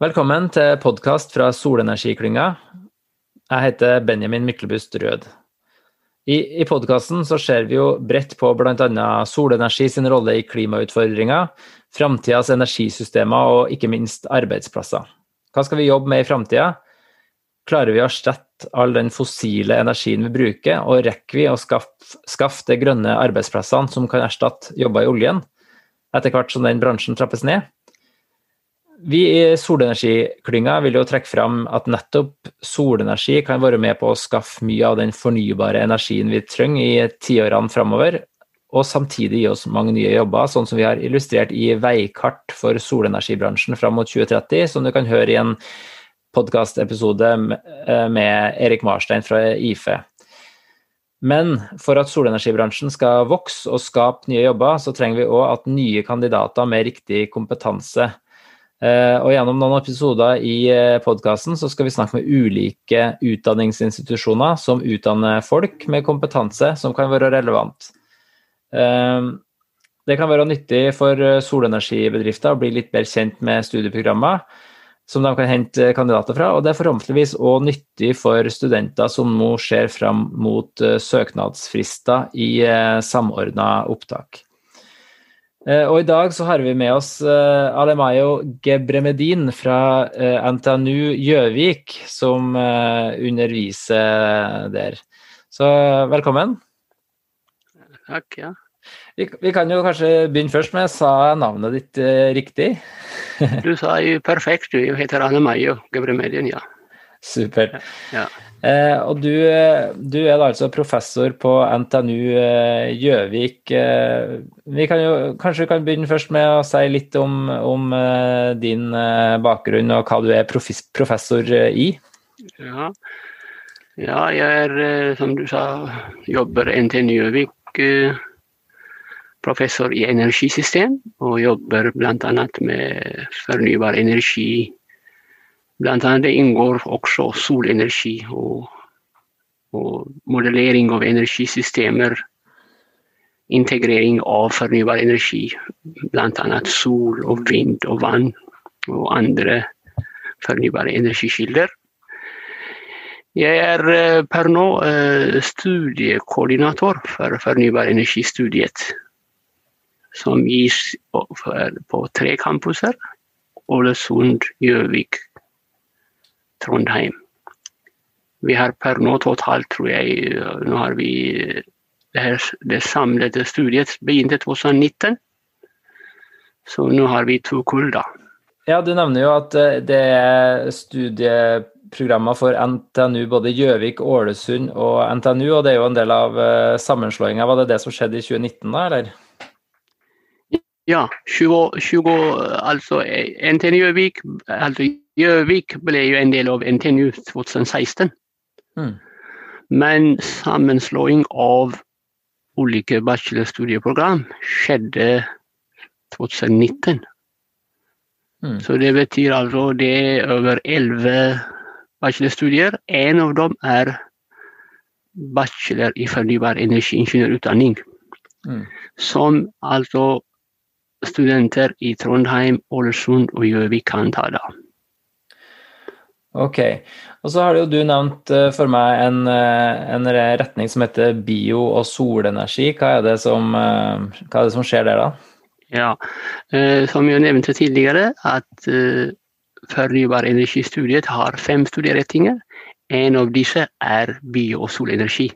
Velkommen til podkast fra Solenergiklynga. Jeg heter Benjamin Myklebust Rød. I, i podkasten ser vi jo bredt på bl.a. solenergi sin rolle i klimautfordringer, framtidas energisystemer og ikke minst arbeidsplasser. Hva skal vi jobbe med i framtida? Klarer vi å erstatte all den fossile energien vi bruker, og rekker vi å skaffe, skaffe de grønne arbeidsplassene som kan erstatte jobber i oljen, etter hvert som den bransjen trappes ned? Vi i Solenergiklynga vil jo trekke fram at nettopp solenergi kan være med på å skaffe mye av den fornybare energien vi trenger i tiårene framover, og samtidig gi oss mange nye jobber, sånn som vi har illustrert i Veikart for solenergibransjen fram mot 2030, som du kan høre i en podkastepisode med Erik Marstein fra IFE. Men for at solenergibransjen skal vokse og skape nye jobber, så trenger vi òg at nye kandidater med riktig kompetanse Eh, og gjennom noen episoder i podkasten så skal vi snakke med ulike utdanningsinstitusjoner som utdanner folk med kompetanse som kan være relevant. Eh, det kan være nyttig for solenergibedrifter å bli litt bedre kjent med studieprogrammer som de kan hente kandidater fra, og det er forhåpentligvis òg nyttig for studenter som nå ser fram mot søknadsfrister i samordna opptak. Eh, og i dag så har vi med oss uh, Alemayo Gebremedin fra uh, NTNU Gjøvik, som underviser der. Så velkommen. Takk, ja. Vi, vi, kan jo kanskje begynne først med Sa navnet ditt riktig? du sa jo perfekt, du heter Alemayo Gebremedin, ja. Super. Ja. Eh, og du, du, er da altså professor på NTNU eh, Gjøvik. Eh, vi kan jo kanskje kan begynne først med å si litt om, om eh, din eh, bakgrunn og hva du er professor eh, i. Ja. ja, jeg er, som du sa, jobber NTNU Gjøvik. professor i energisystem, og jobber bl.a. med fornybar energi Blant annet inngår også solenergi og, og modellering av energisystemer. Integrering av fornybar energi, bl.a. sol og vind og vann og andre fornybare energikilder. Jeg er eh, per nå eh, studiekoordinator for fornybar energistudiet, som gis på tre campuser. Ålesund, Gjøvik Trondheim. Vi har per nå totalt, tror jeg, nå har vi det, her, det samlede studiet begynte 2019. Så nå har vi to kull, da. Ja, du nevner jo at eh, det er studieprogrammer for NTNU, både Gjøvik, Ålesund og NTNU, og det er jo en del av eh, sammenslåinga. Var det det som skjedde i 2019, da, eller? Ja, 20, 20 altså NTNU Gjøvik altså Gjøvik ble jo en del av NTNU 2016. Mm. Men sammenslåing av ulike bachelorstudieprogram skjedde 2019. Mm. Så det betyr altså det er over elleve bachelorstudier. En av dem er bachelor i fornybar energiingeniørutdanning. Mm. Som altså studenter i Trondheim, Ålesund og Gjøvik kan ta da. Ok. Og så har du nevnt eh, for meg en, eh, en, retning som heter bio- og solenergi. Hva er, det som, eh, er det som skjer der, da? Ja, som jeg nevnte tidligere, at fornybar energistudiet har fem studieretninger. En av disse er bio- og solenergi.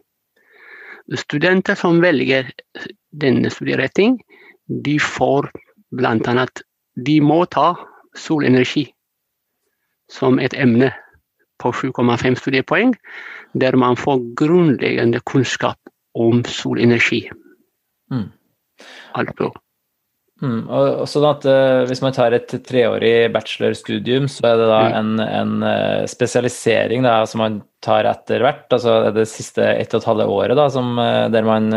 Studenter som velger denne studieretning, de får bl.a. de må ta solenergi som et emne på 7,5 studiepoeng, der man får grunnleggende kunnskap om solenergi. Mm. Altså. Mm, og, sånn at uh, Hvis man tar et treårig bachelorstudium, så er det da mm. en, en uh, spesialisering da, som man tar etter hvert? altså er Det siste ett og et halvt året da, som, uh, der man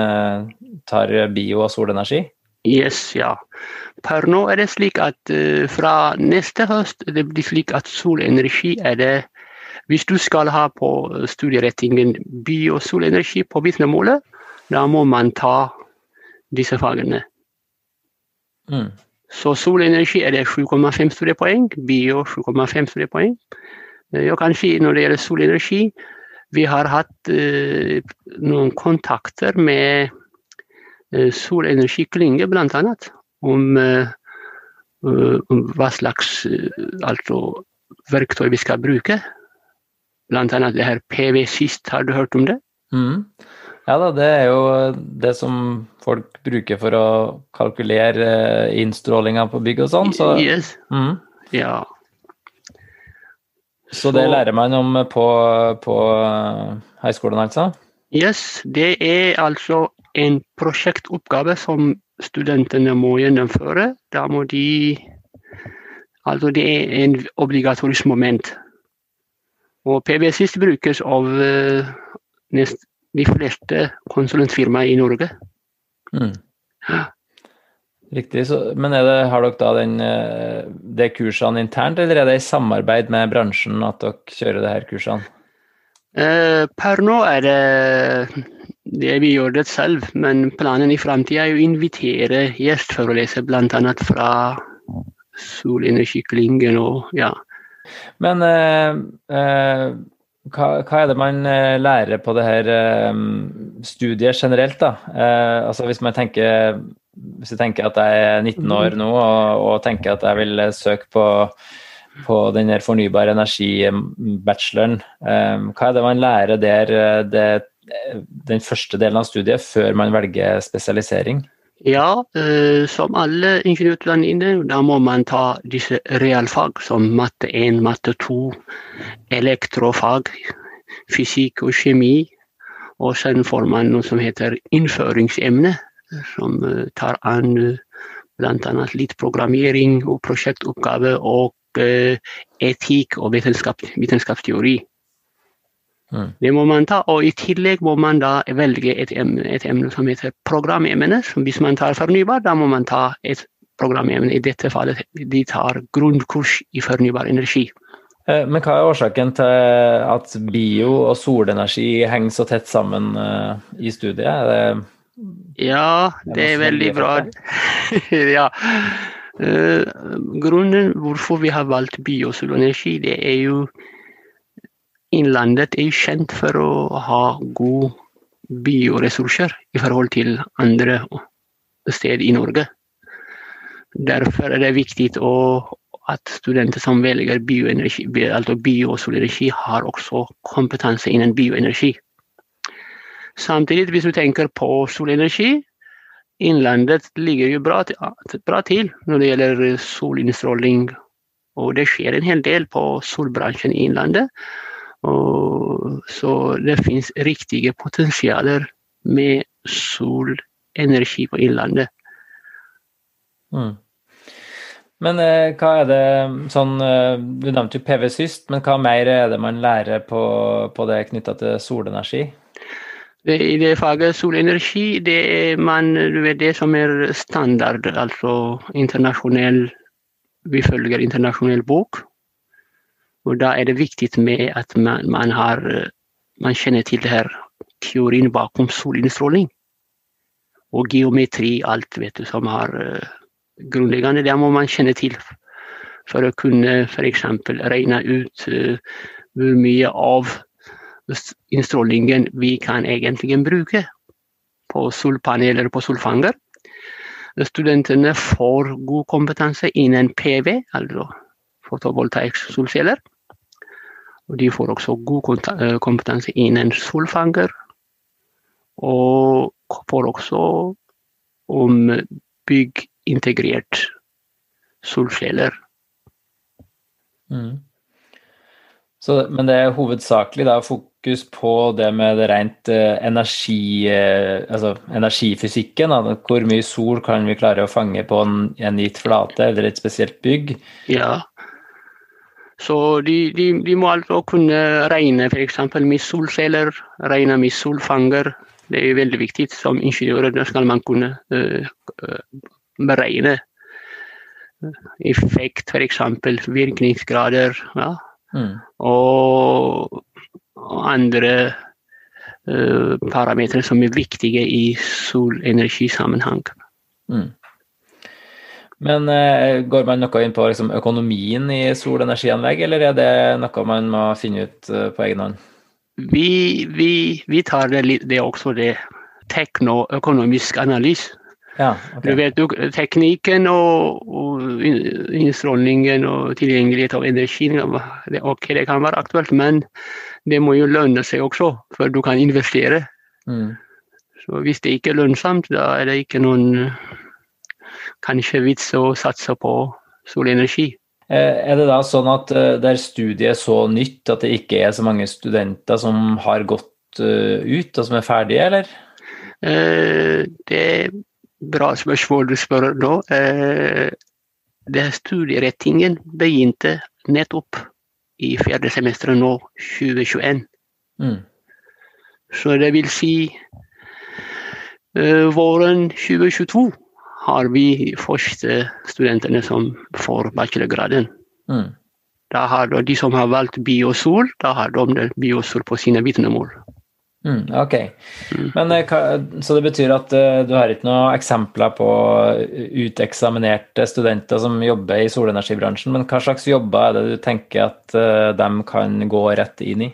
tar bio- og solenergi? Yes, ja. Per nå er det slik at uh, fra neste høst det blir slik at solenergi er det Hvis du skal ha på studierettingen by- og solenergi på vitnemålet, da må man ta disse fagene. Mm. Så solenergi er det 7,5 studiepoeng, bio 7,5 studiepoeng. Jeg kan si når det gjelder solenergi, vi har hatt uh, noen kontakter med uh, solenergiklynge bl.a. Om, uh, om hva slags altså, verktøy vi skal bruke. Annet det her PV-sist, har du hørt om det? Mm. Ja da, det er jo det som folk bruker for å kalkulere innstrålinga på bygg og sånn. Så, yes. mm. Ja. så det lærer man om på, på høyskolen, altså? Yes, det er altså en prosjektoppgave som studentene må gjennomføre. Da må de Altså det er en obligatorisk moment. Og PBSIS brukes av uh, nest, de fleste konsulentfirmaer i Norge. Mm. Riktig. Så, men det, har dere da den, det kursene internt, eller er det i samarbeid med bransjen at dere kjører det her kursene? Uh, per nå er det det vi gjør det selv, men planen i framtida er å invitere gjestforelesere bl.a. fra solenergiklyngen og ja. Men eh, eh, hva, hva, er det man lærer på det her eh, studiet generelt, da? altså hvis man tenker hvis jeg tenker at jeg er 19 år nå og, og tenker at jeg vil søke på, på den fornybare fornybar energi-bacheloren, hva er det man lærer der det, den første delen av studiet før man velger spesialisering? Ja, eh, som alle ingeniørutdannede, da må man ta disse realfag som matte 1, matte 2, elektrofag, fysikk og kjemi. Og så får man noe som heter innføringsemne, som eh, tar an bl.a. litt programmering og prosjektoppgave og eh, etikk og vitenskap, vitenskapsteori. Mm. Det må man ta, og I tillegg må man da velge et emne, et emne som heter programemne. Hvis man tar fornybar, da må man ta et programemne. I dette fallet de tar grunnkurs i fornybar energi. Eh, men hva er årsaken til at bio og solenergi henger så tett sammen eh, i studiet? Det, ja, det er veldig bra. ja. Uh, grunnen hvorfor vi har valgt bio og solenergi, det er jo Innlandet er kjent for å ha gode bioressurser i forhold til andre steder i Norge. Derfor er det viktig at studenter som velger bioenergi, altså bio og solenergi, har også kompetanse innen bioenergi. Samtidig, hvis du tenker på solenergi, Innlandet ligger jo bra bra til når det gjelder solinnstråling. Og det skjer en hel del på solbransjen i Innlandet. Og, så det finnes riktige potensialer med solenergi på innlandet. Mm. Men eh, hva er det sånn eh, Du nevnte jo PV sist, men hva mer er det man lærer på, på det knytta til solenergi? I det faget solenergi, det er man, det som er standard, altså internasjonell Vi følger internasjonell bok. Og da er det viktig med at man, man, har, man kjenner til det her teorien bakom solinnstråling. Og geometri, alt vet du, som har uh, grunnleggende. Det må man kjenne til for å kunne f.eks. regne ut uh, hvor mye av innstrålingen vi kan egentlig bruke på solpaneler på solfanger. Studentene får god kompetanse innen PV, altså fotovoltaisk solceller. Og de får også god eh, kompetanse innen solfanger. Og får også om byggintegrert solceller. Mm. Så, men det er hovedsakelig da, fokus på det med det rent eh, energi, eh, altså energifysikken. Da. Hvor mye sol kan vi klare å fange på en, en gitt flate eller et spesielt bygg? Ja, så de, de, de må altså kunne regne f.eks. med solceller, regne med solfanger. Det er veldig viktig. Som ingeniør da skal man kunne uh, beregne effekt, f.eks. virkningsgrader. Ja. Mm. Og, og, andre uh, parametere som er viktige i solenergisammenheng. Mm. Men eh, går man noe inn på liksom, økonomien i solenergianlegg, eller er det noe man må finne ut uh, på egen hånd? Vi, vi, vi tar det, det også det teknoøkonomisk analyse. Ja, Du vet jo teknikken og, og innstrålingen og tilgjengelighet av energi. Det, ok, det kan være aktuelt, men det må jo lønne seg også, før du kan investere. Mm. Så hvis det ikke er lønnsomt, da er det ikke noen kanskje vits å satse på solenergi. Eh, Er det da sånn at eh, der studiet er så nytt at det ikke er så mange studenter som har gått eh, ut og som er ferdige, eller? Det er bra spørsmål du spør nå. Det Studierettingen begynte nettopp i fjerde semester nå, 2021. Mm. Så det vil si våren 2022 har vi første studentene som får bachelorgraden. Mm. Da har de, som har valgt biosol, da har de biosol på sine vitnemål. Mm, ok. Mm. Men, eh, så det betyr at eh, du har ikke noen eksempler på uteksaminerte studenter som jobber i solenergibransjen, men hva slags jobber er det du tenker at eh, de kan gå rett inn i?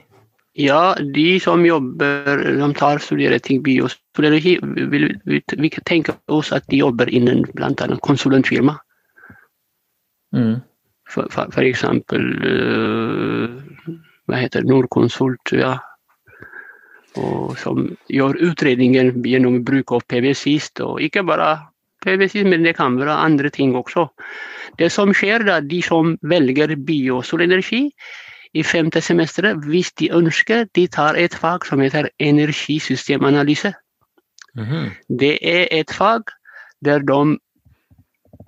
Ja, de som jobber, som tar studieretting biosolenergi, vil, vi, vi tenker oss at de jobber innen bl.a. konsulentfirma. Mm. For, for, for eksempel uh, hva heter det, Nordkonsult, ja. Og som gjør utredninger gjennom bruk av PVC-ist, og ikke bare PV-sist, men det kan være andre ting også. Det som skjer da, de som velger biosolenergi i femte semester, hvis de ønsker, de tar et fag som heter energisystemanalyse. Mhm. Det er et fag der de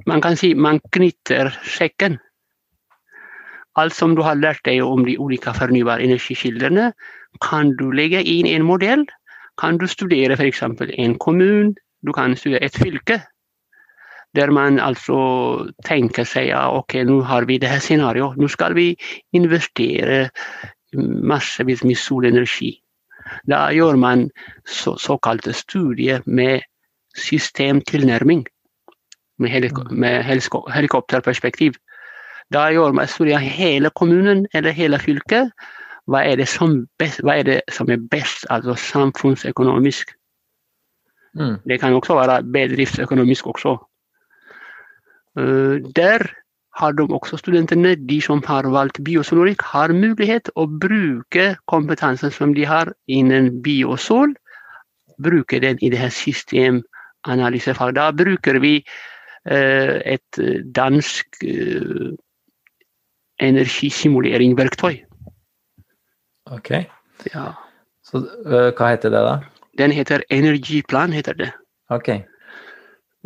Man kan si man knytter sekken. Alt som du har lært deg om de ulike fornybare energikildene, kan du legge inn en modell. Kan du studere f.eks. en kommune, du kan studere et fylke. Der man altså tenker seg ja, ok, nå har vi det her scenarioet. Nå skal vi investere massevis med solenergi. Da gjør man så, såkalte studier med systemtilnærming. Med, helik med heliko helikopterperspektiv. Da gjør man studier av hele kommunen eller hele fylket. Hva er det som, best, hva er, det som er best, altså samfunnsøkonomisk? Mm. Det kan også være bedriftsøkonomisk også. Uh, der har de også studentene, de som har valgt biosonorikk, har mulighet å bruke kompetansen som de har innen biosol, bruke den i det her systemanalysefaget. Da bruker vi uh, et dansk energisimuleringverktøy. energisimuleringsverktøy. Ok. Ja. Så hva heter det, da? Den heter Energiplan, heter det. Ok.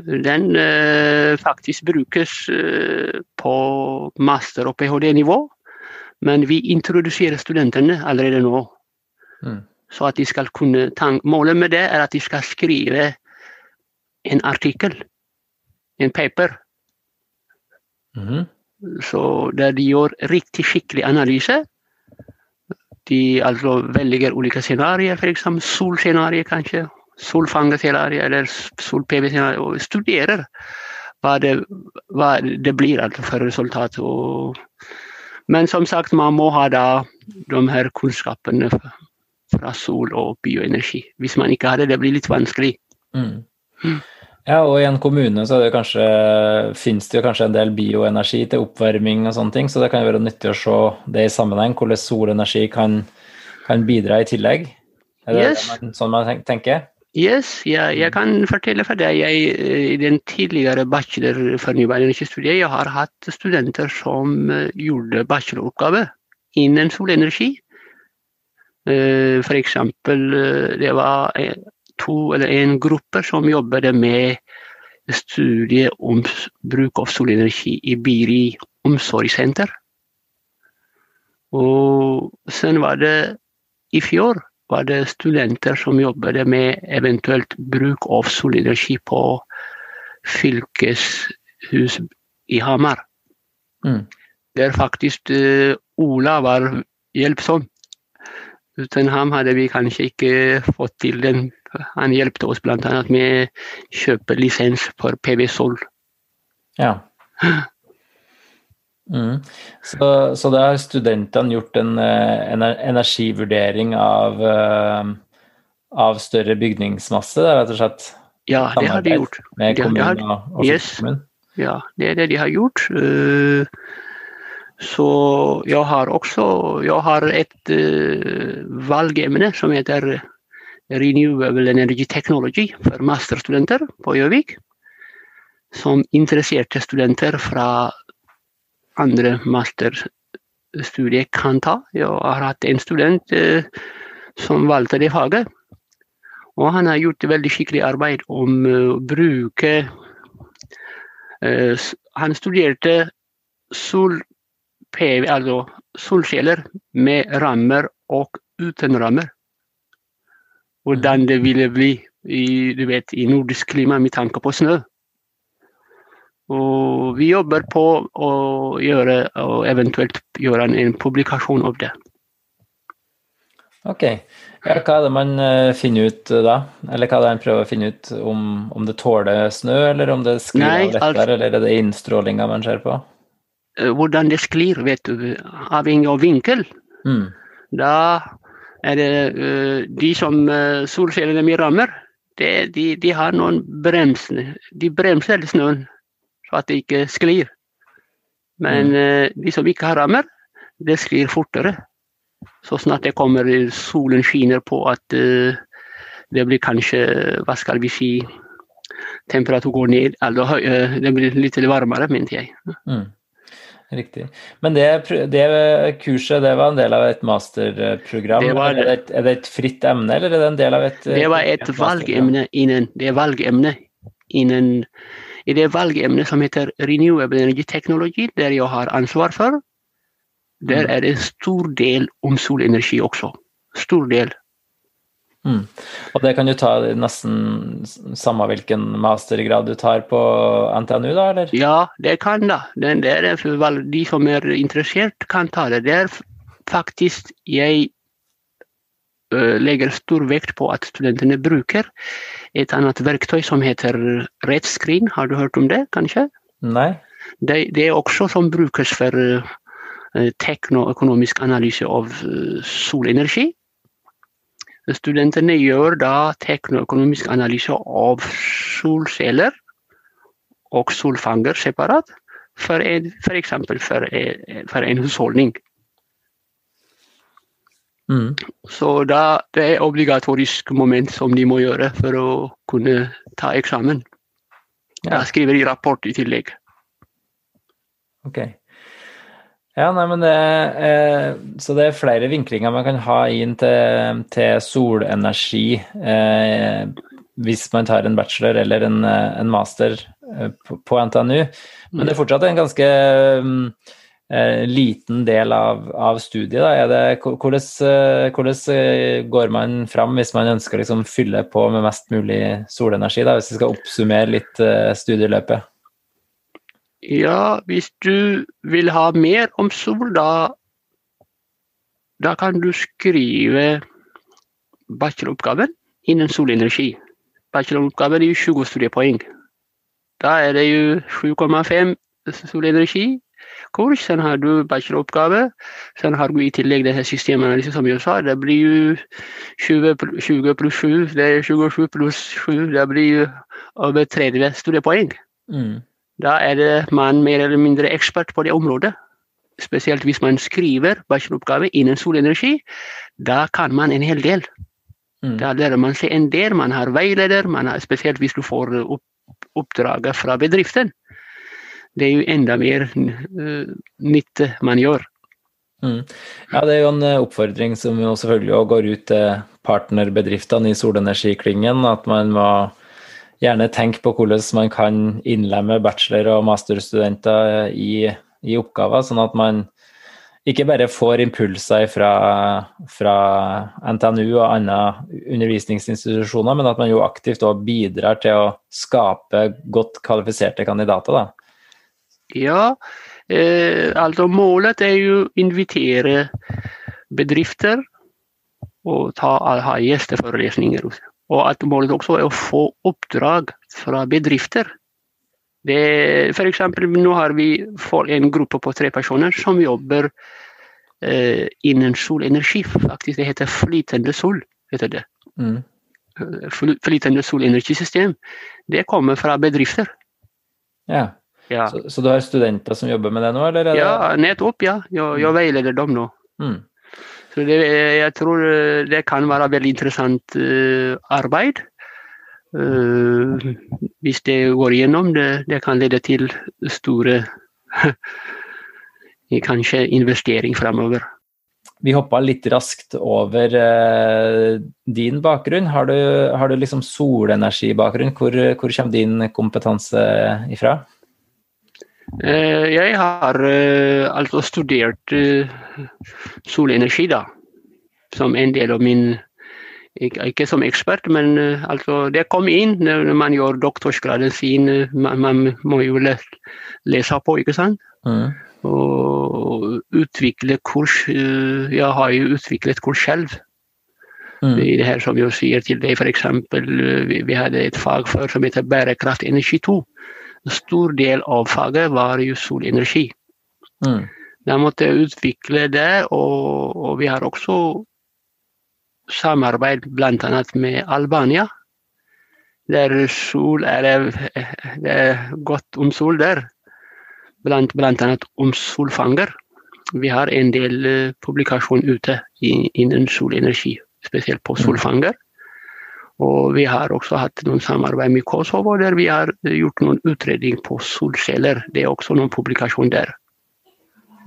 Den eh, faktisk brukes eh, på master- og ph.d.-nivå, men vi introduserer studentene allerede nå. Mm. Så at de skal kunne Målet med det er at de skal skrive en artikkel, en paper, Mhm. så der de gjør riktig skikkelig analyse. De altså velger ulike scenarioer, f.eks. solscenario kanskje, solfangerscenario eller sol-PV-scenario, og studerer hva det, hva det blir altså for resultat. Og, men som sagt, man må ha da de her kunnskapene fra, sol og bioenergi. Hvis man ikke har det, det blir litt vanskelig. Mm. Mm. Ja, og i en kommune så det kanskje, finnes det jo kanskje en del bioenergi til oppvarming og sånne ting, så det kan jo være nyttig å se det i sammenheng, hvordan solenergi kan, kan bidra i tillegg. Er det Yes. det man, sånn man tenker? Yes, jeg, jeg kan fortelle for deg. Jeg, eh, I den tidligere bachelor fornybar energistudiet jeg har hatt studenter som eh, gjorde bacheloroppgave innen solenergi. Eh, For eksempel, det var eh, to eller en gruppe som jobbet med studie om bruk av solenergi i Biri omsorgssenter. Og sen var det i fjor var det studenter som jobbet med eventuelt bruk av solenergi på fylkeshus i Hamar. Mm. Der faktisk uh, Ola var hjelpsom. Uten ham hadde vi kanskje ikke fått til den. Han hjelpte oss bl.a. med å kjøpe lisens for PV Sol. Ja. Mm. Så, så da har studentene gjort en, en energivurdering av, av større bygningsmasse, rett og slett? Ja, det har de gjort. Med kommunen ja, og yes. Ja, det er det de har gjort. Så jeg har også jeg har et valgemne som heter Renewable Energy Technology for masterstudenter på Gjøvik. Som interesserte studenter fra andre masterstudier kan ta. Jeg har hatt en student eh, som valgte det faget. Og han har gjort veldig skikkelig arbeid om å bruke uh, Han studerte sol-PV, altså solceller med rammer og uten rammer hvordan det ville bli i, du vet, i nordisk klima med tanke på snø. Og vi jobber på å gjøre, og eventuelt gjøre en, publikasjon av det. Ok. Ja, hva er det man uh, finner ut uh, da? Eller hva er det man prøver å finne ut om, om det tåler snø, eller om det sklir av lettere, altså, eller er det innstrålinga man ser på? Uh, hvordan det sklir, vet du, avhengig av vinkel. Mm. Da er det de som solcellene mi rammer, det, de, de, har noen bremser. De bremser snøen at det ikke sklir. Men mm. de som ikke har rammer, det sklir fortere. Så snart det kommer solen skinner på at det blir kanskje, hva skal vi si, temperatur går ned, eller det blir litt varmere, mente jeg. Mm. Riktig. Men det, det, kurset det var en del av et masterprogram? Det var, er, det et, er, det et, fritt emne, eller er det en del av et Det var et valgemne innen det valgemne innen i det valgemnet som heter Renewable Energy Technology, der jeg har ansvar for. Der mm. er det en stor del om solenergi også. Stor del. Mm. Og det kan du ta nesten samme hvilken mastergrad du tar på NTNU, da, eller? Ja, det kan da. Den der, de som er interessert, kan ta det. Det er faktisk jeg legger stor vekt på at studentene bruker et annet verktøy som heter RedScreen. Har du hørt om det, kanskje? Nei. Det, det er også som brukes for teknoøkonomisk analyse av solenergi. Studentene gjør da teknoøkonomisk analyse av solceller og solfanger separat, f.eks. For, for, for en husholdning. Mm. Så da, det er obligatorisk moment som de må gjøre for å kunne ta eksamen. Da skriver de rapport i tillegg. Ok. Ja, nei, men det, eh, Så det er flere vinklinger man kan ha inn til, til solenergi eh, hvis man tar en bachelor eller en, en master eh, på, på, NTNU. Men det er fortsatt en ganske eh, liten del av, av studiet. Det, hvordan, eh, hvordan, eh, går man fram hvis man ønsker å liksom fylle på med mest mulig solenergi, da, hvis vi skal oppsummere litt studieløpet? Ja, hvis du vil ha mer om sol, da, da kan du skrive bacheloroppgaven innen solenergi. Bacheloroppgaven er jo 20 studiepoeng. Da er det jo 7,5 solenergi. Kurs, sen har du bacheloroppgave. Sen har du i tillegg det her systemanalyse, som jeg sa. Det blir jo 20, 20 pluss 7, det er 27 pluss 7. Det blir jo over 30 studiepoeng. Mm. Da er det man mer eller mindre ekspert på det området. Spesielt hvis man skriver bacheloroppgave innen solenergi. Da kan man en hel del. Mm. Da lærer man seg en del. Man har veileder, man har, spesielt hvis du får opp, oppdraget fra bedriften. Det er jo enda mer uh, nytte man gjør. Mm. Ja, det er jo en eh, oppfordring som jo selvfølgelig går ut til partnerbedriftene i solenergiklyngen, at man må gjerne tenke på hvordan man kan innlemme bachelor- og masterstudenter i, i, oppgaver, sånn at man ikke bare får impulser fra, fra NTNU og andre undervisningsinstitusjoner, men at man jo aktivt òg bidrar til å skape godt kvalifiserte kandidater. Da. Ja, eh, altså målet er jo å invitere bedrifter og ta, ha gjesteforelesninger. Og at målet også er å få oppdrag fra bedrifter. Det, for eksempel, nå har vi en gruppe på tre personer som jobber eh, innen solenergi. Faktisk, det heter flytende sol. heter det. Mm. Flytende solenergisystem. Det kommer fra bedrifter. Ja. Ja. Så, så, du har studenter som jobber med det nå, eller? Ja, nettopp. Ja. Jeg, jeg veileder dem nå. Mm. Så det, jeg tror det kan være veldig interessant uh, arbeid. Uh, hvis det går igjennom, det, det kan lede til store kanskje investering fremover. Vi hoppa litt raskt over uh, din bakgrunn. Har du, har du liksom solenergibakgrunn? Hvor, hvor kommer din kompetanse ifra? Uh, jeg har uh, altså studert solenergi, da. Som en del av min ikke som ekspert, men altså, det kom inn når man gjør doktorsgraden sin. Man, man må jo lese på, ikke sant? Mm og utvikle kurs. Eh, jeg har jo utviklet kurs selv. Mm. I det her som jeg sier til deg, f.eks. Eh, vi, vi hadde et fag før som heter bærekraft energi 2. En stor del av faget var jo solenergi. Mm. Da måtte jeg utvikle det, og, og vi har også samarbeid bl.a. med Albania. Der sol er det, er godt om sol der blant, annet om solfanger. Vi har en del uh, publikasjon ute innen solenergi, spesielt på mm. solfanger. Og vi har også hatt noen samarbeid med Kosovo der vi har gjort noen utredning på solceller. Det er også noen publikasjon der.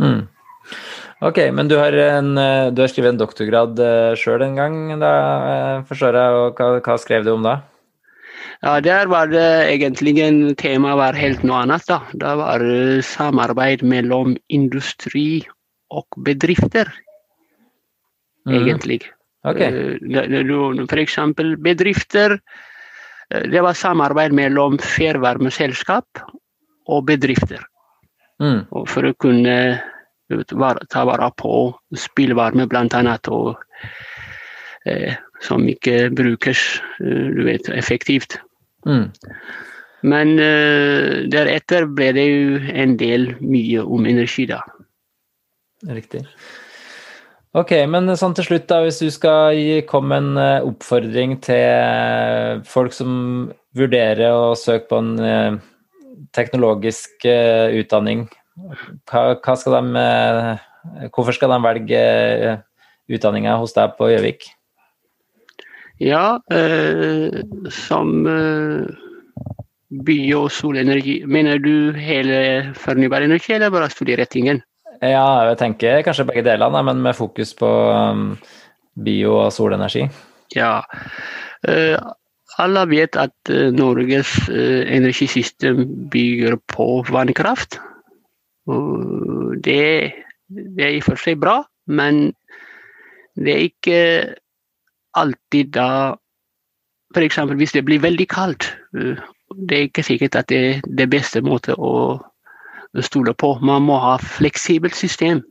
Mm. Ok, men du har, en, eh, du har skrevet en doktorgrad uh, sjøl en gang, da, forstår jeg. Og hva, hva skrev du om da? Ja, Der var det egentlig en tema var helt noe annet. da. Det var eh, samarbeid mellom industri og bedrifter, mm. Okay. F.eks. for eksempel bedrifter. Eh, det var samarbeid mellom fjernvarmeselskap og bedrifter. Mm. Og for å kunne ta vare på spillvarme, bl.a. og eh, som ikke brukes du vet, effektivt. Mm. Men uh, deretter ble det jo en del mye om energi, da. Riktig. Ok, men sånn til slutt, da, hvis du skal komme en uh, oppfordring til folk som vurderer å søke på en uh, teknologisk utdanning, hva, skal de, hvorfor skal de velge utdanninga hos deg på Gjøvik? Ja, eh, som eh, by- og solenergi. Mener du hele fornybar energi, eller bare studierettingen? Ja, jeg tenker kanskje begge delene, men med fokus på um, bio- og solenergi. Ja. Eh, alle vet at uh, Norges uh, energisystem bygger på vannkraft. Det, det er i og for seg bra, men det er ikke alltid da F.eks. hvis det blir veldig kaldt. Eh, det er ikke sikkert at det er det beste måte å stole på. Man må ha fleksibelt system.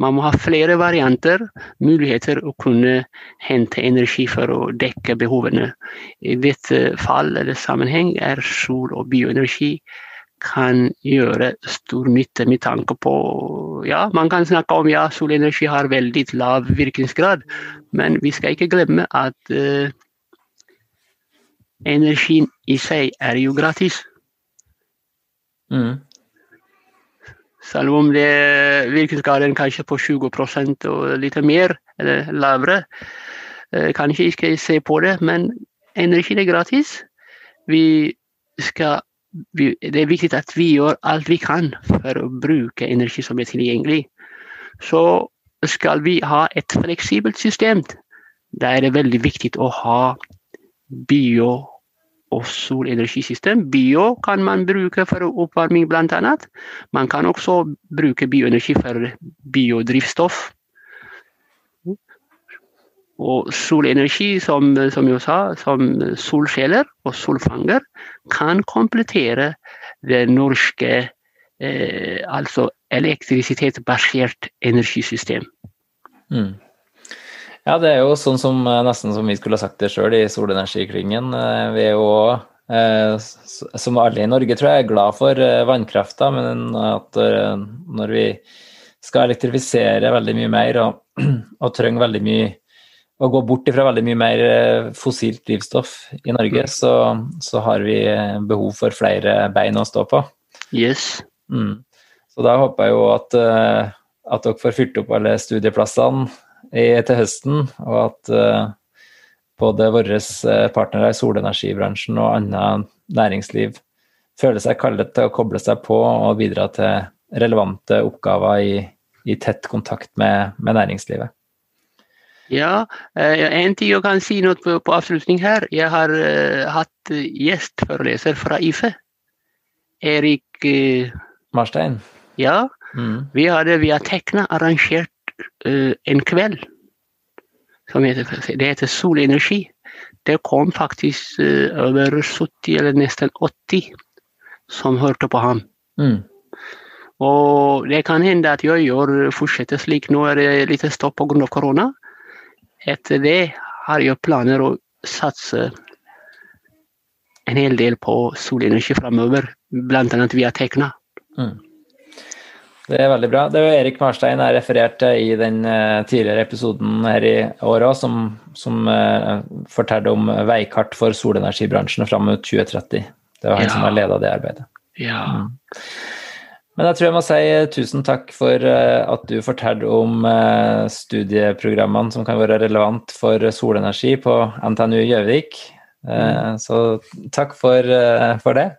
Man må ha flere varianter, muligheter å kunne hente energi for å dekke behovene. I dette fall eller sammenheng er sol- og bioenergi kan gjøre stor nytte med tanke på Ja, man kan snakke om ja, solenergi har veldig lav virkningsgrad, men vi skal ikke glemme at uh, energien i seg er jo gratis. Mm. Selv om det virkningsgraden kanskje på 20% og litt mer, eller lavere. Uh, kanskje ikke se på det, men energien er gratis. Vi skal vi, det er viktig at vi gjør alt vi kan for å bruke energi som er tilgjengelig. Så skal vi ha et fleksibelt system. Da er det veldig viktig å ha bio- og solenergisystem. Bio kan man bruke for oppvarming, bl.a. Man kan også bruke bioenergi for biodrivstoff. Og solenergi, som, som jeg sa, som solceller og solfanger, kan komplettere det norske eh, altså elektrisitetsbasert energisystem. Mm. Ja, det er jo sånn som nesten som vi skulle ha sagt det sjøl i Solenergiklyngen. Eh, vi er jo Eh, som alle i Norge tror jeg er glad for eh, vannkrafta, men at eh, når vi skal elektrifisere veldig mye mer og, og trenger veldig mye å gå bort ifra veldig mye mer fossilt drivstoff i Norge, mm. så, så, har vi behov for flere bein å stå på. Yes. Mm. Så da håper jeg jo at, at dere får fylt opp alle studieplassene i, til høsten, og at både våre eh, partnere i solenergibransjen og annet næringsliv føler seg kallet til å koble seg på og bidra til relevante oppgaver i, i tett kontakt med, med, næringslivet. Ja, eh, en ting jeg kan si noe på, på avslutning her. Jeg har uh, hatt gjestforeleser fra IFE. Erik uh, Marstein? Ja. Mm. Vi hadde via Tekna arrangert uh, en kveld som heter, det heter solenergi. Det kom faktisk uh, over 70, eller nesten 80, som hørte på ham. Mm. Og det kan hende at jeg gjør fortsetter slik. Nå er det litt stopp pga. korona. Etter det har jeg planer å satse en hel del på solenergi framover, bl.a. via Tekna. Mm. Det er veldig bra. Det er jo Erik Marstein jeg refererte i den uh, tidligere episoden her i år òg, som, som uh, fortalte om veikart for solenergibransjen fram mot 2030. Det var han ja. som har leda det arbeidet. Ja. Mm. Men jeg tror jeg må si tusen takk for uh, at du fortalte om studieprogrammene som kan være relevant for solenergi på NTNU Gjøvik. Mm. Så takk for, for det.